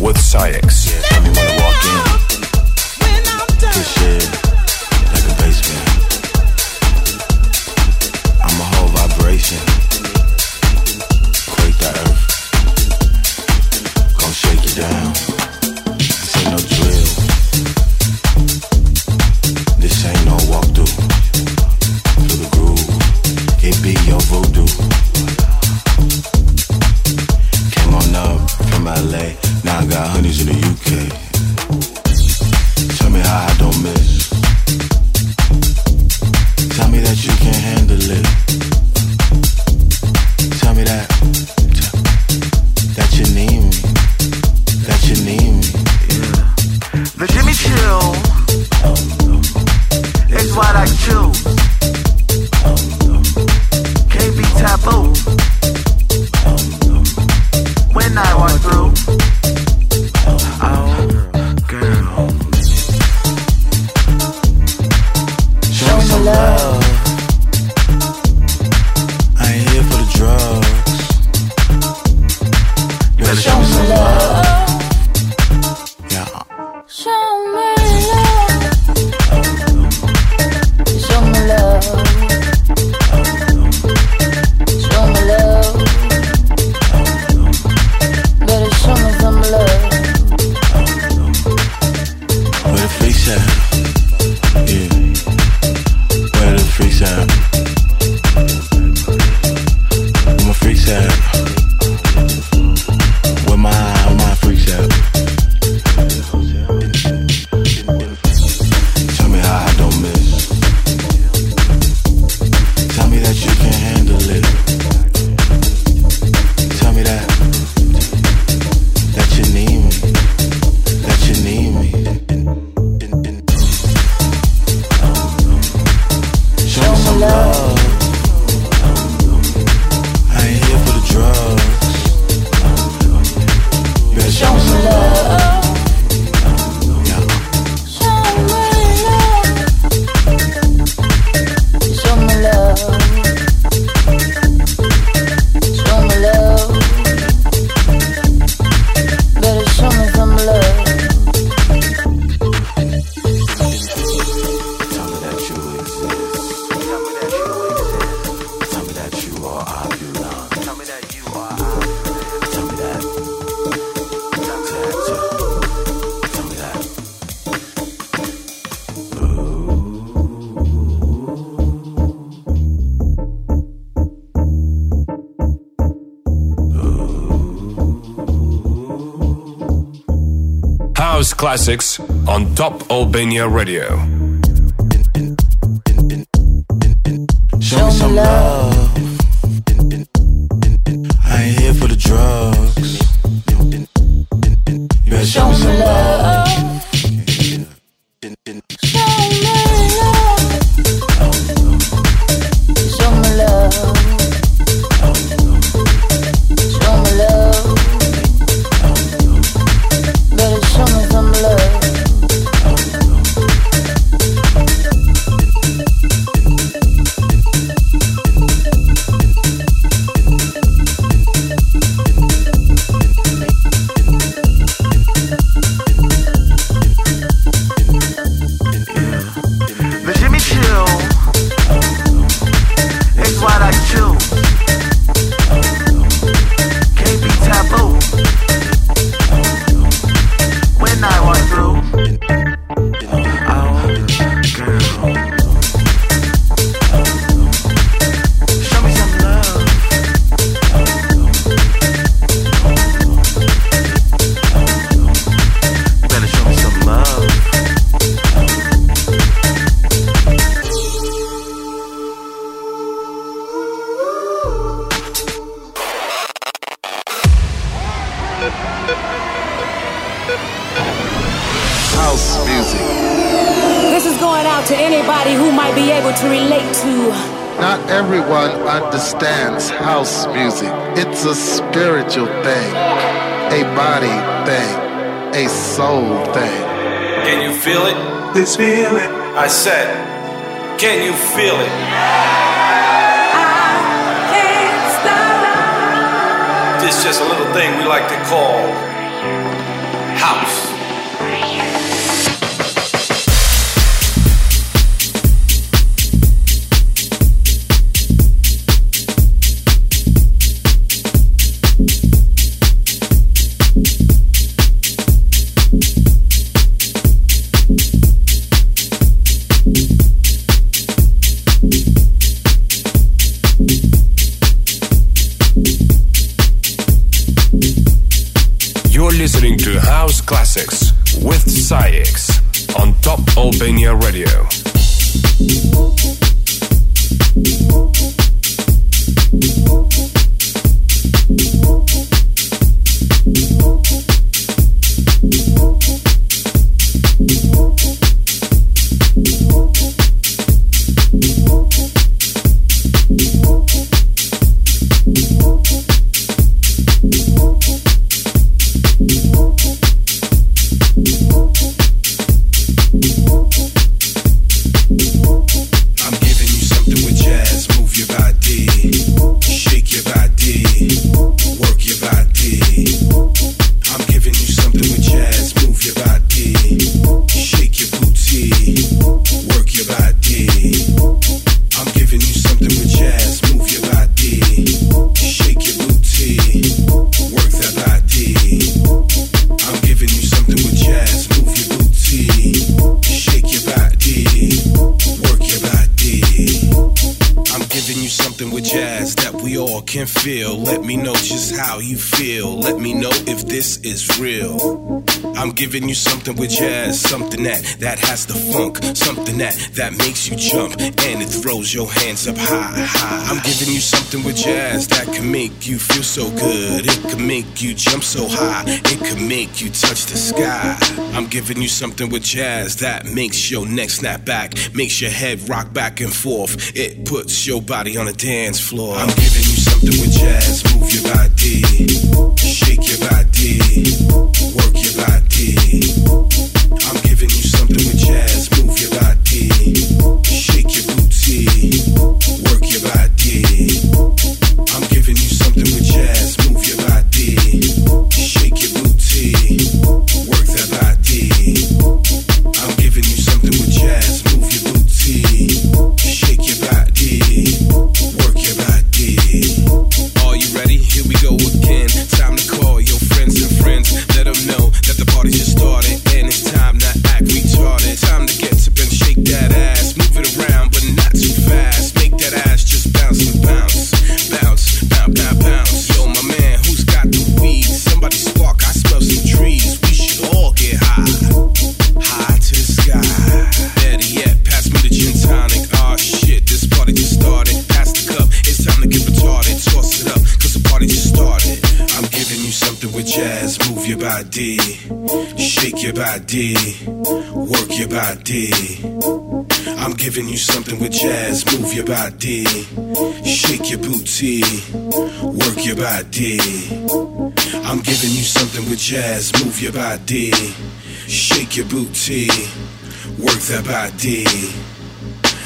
What I choose. KB Albania Radio. soul thing. Can you feel it? This feeling. I said, can you feel it? I can't stop. This just a little thing we like to call house. Radio. Can feel. Let me know just how you feel. Let me know if this is real. I'm giving you something with jazz, something that that has the funk, something that that makes you jump and it throws your hands up high, high. I'm giving you something with jazz that can make you feel so good. It can make you jump so high. It can make you touch the sky. I'm giving you something with jazz that makes your neck snap back, makes your head rock back and forth. It puts your body on a dance floor. I'm giving with jazz. Move your body, shake your body, work your body. I'm giving you something with jazz. Move your body, shake your booty, work your body. Your body, work your body. I'm giving you something with jazz. Move your body, shake your booty, work your body. I'm giving you something with jazz. Move your body, shake your booty, work that body.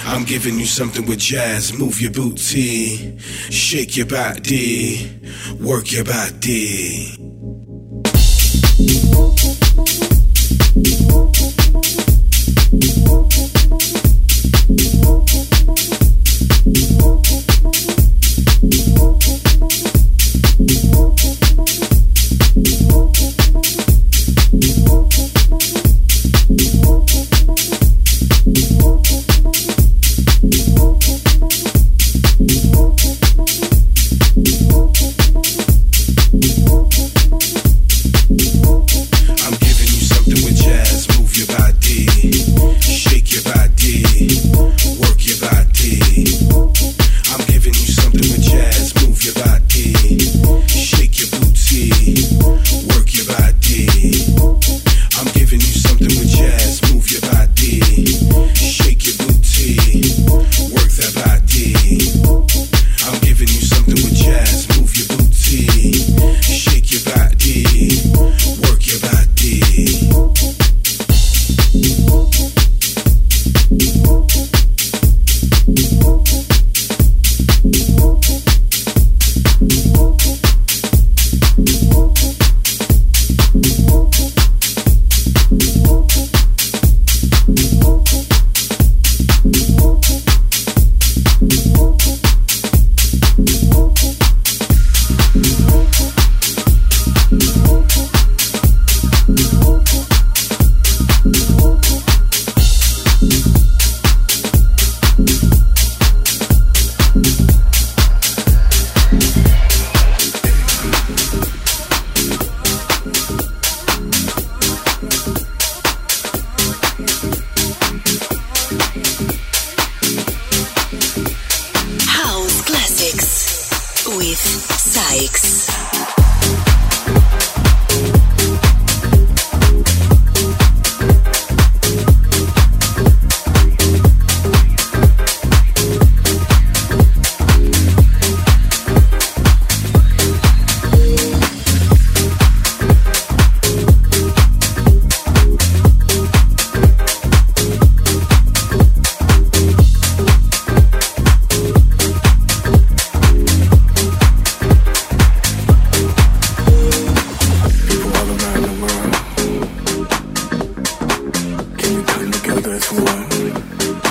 I'm giving you something with jazz. Move your booty, shake your body, work your body. look at one.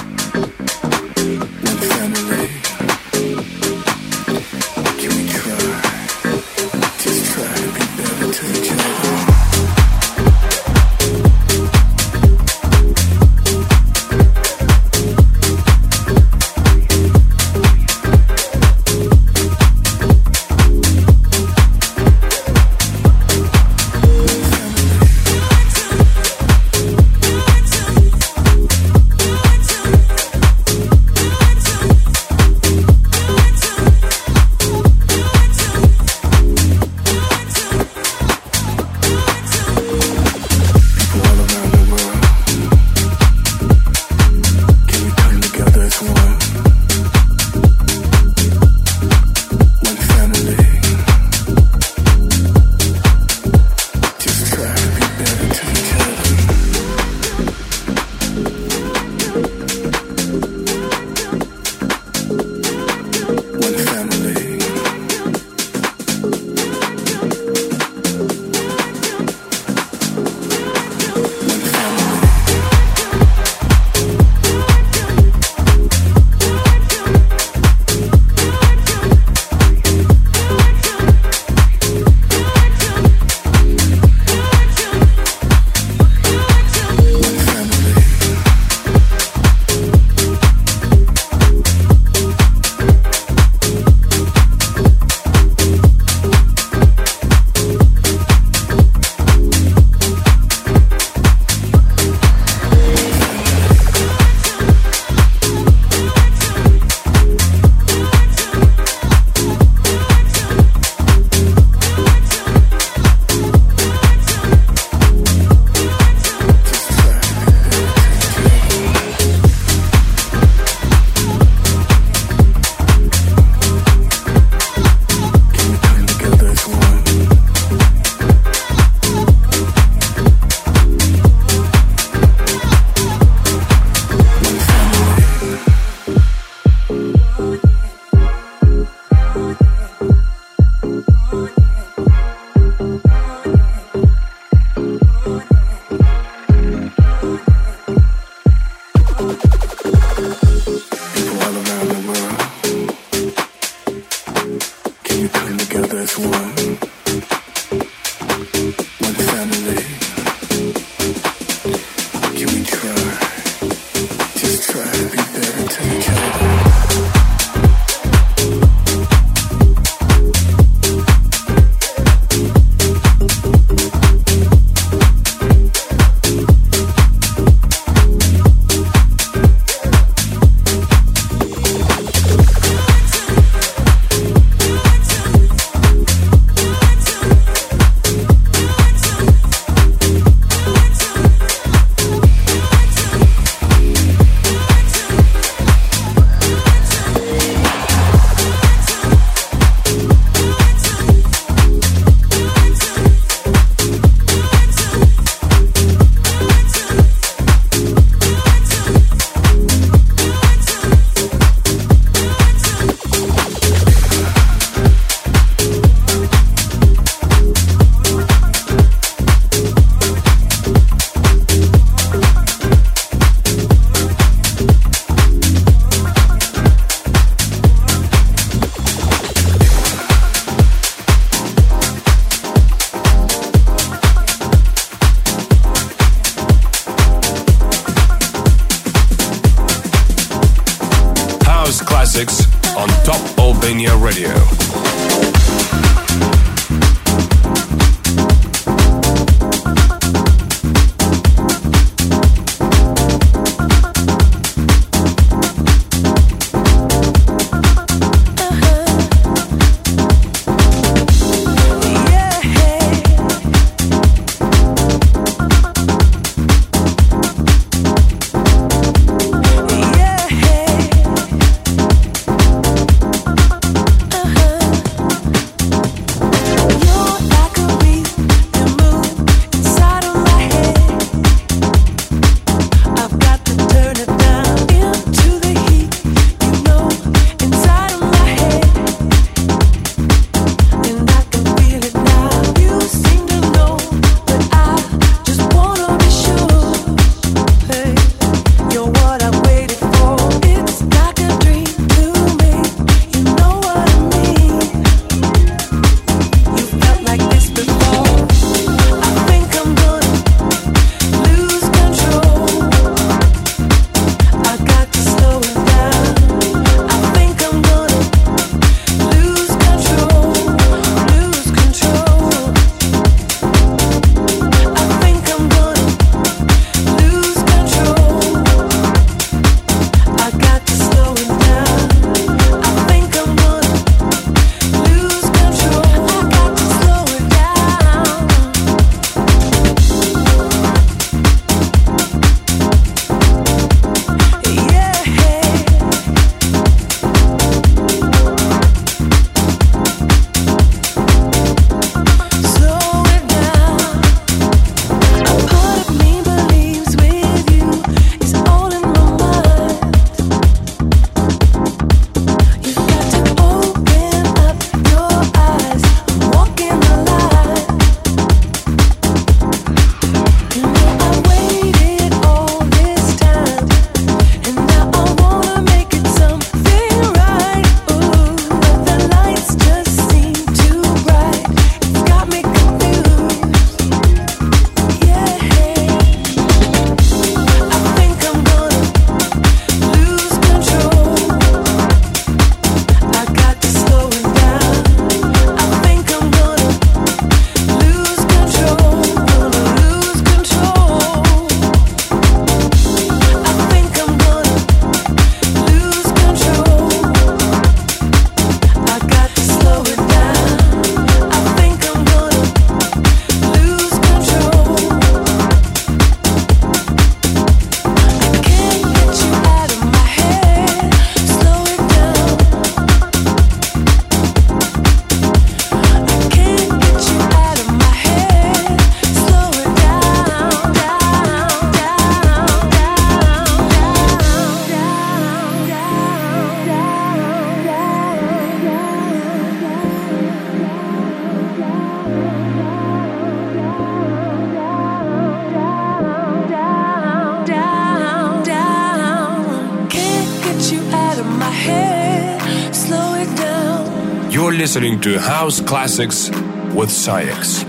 to House Classics with SAIX.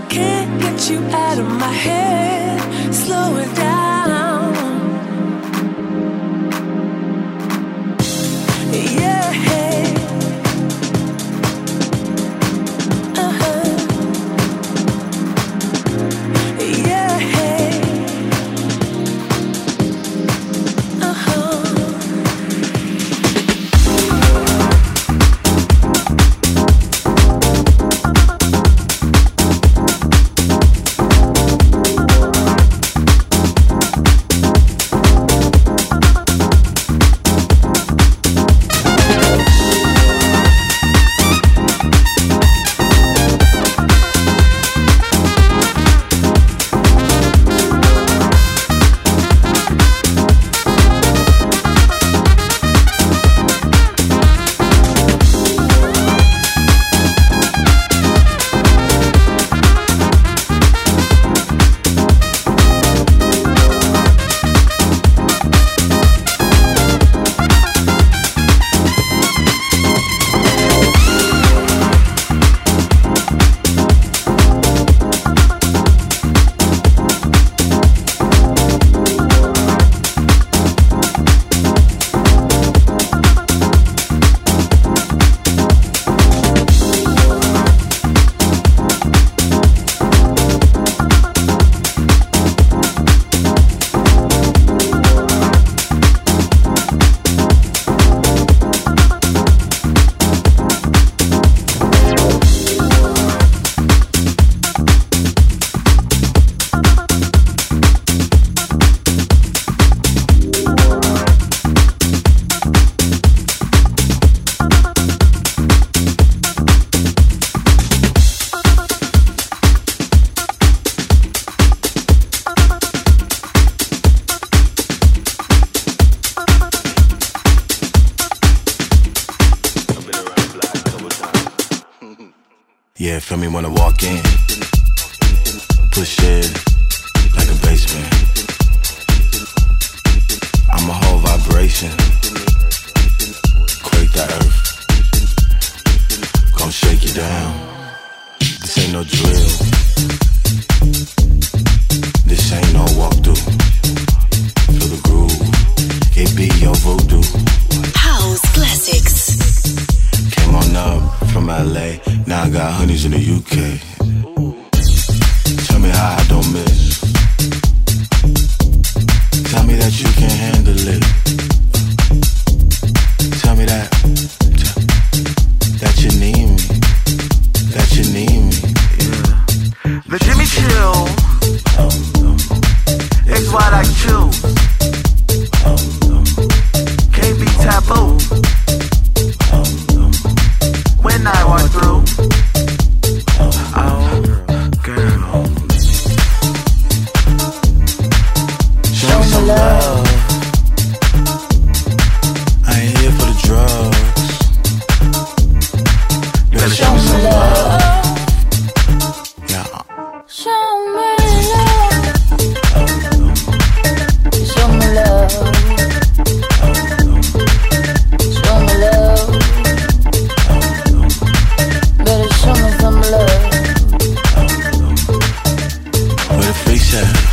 Yeah, feel me when I walk in. Push it like a basement. I'm a whole vibration. Quake the earth. Gonna shake you down. This ain't no drill. Reset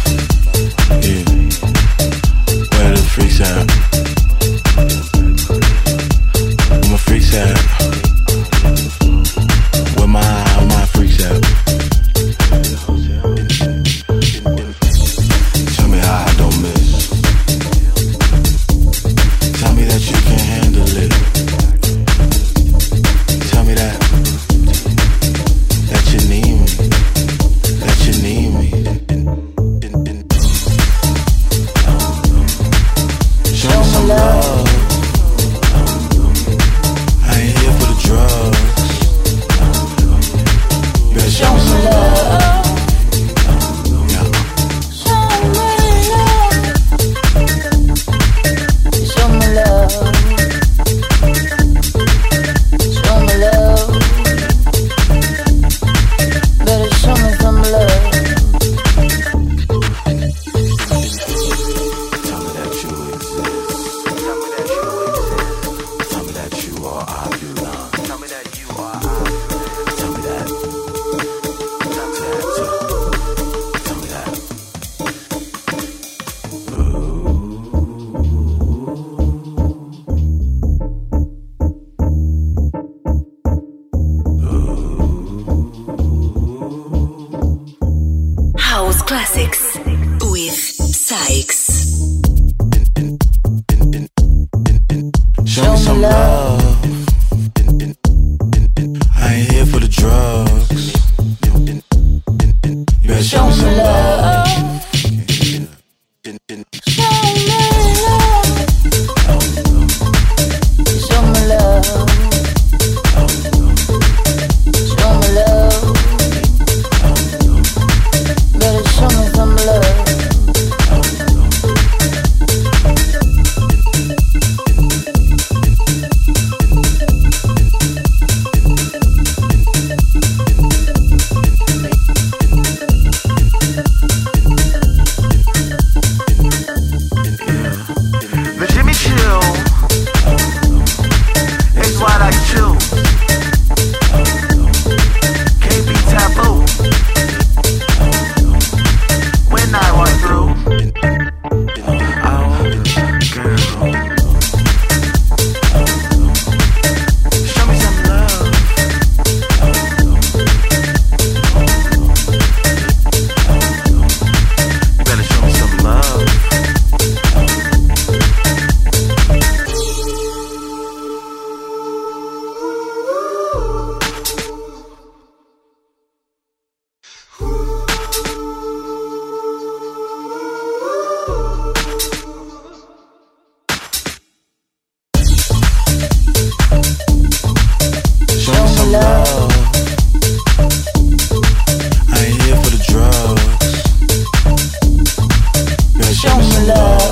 love.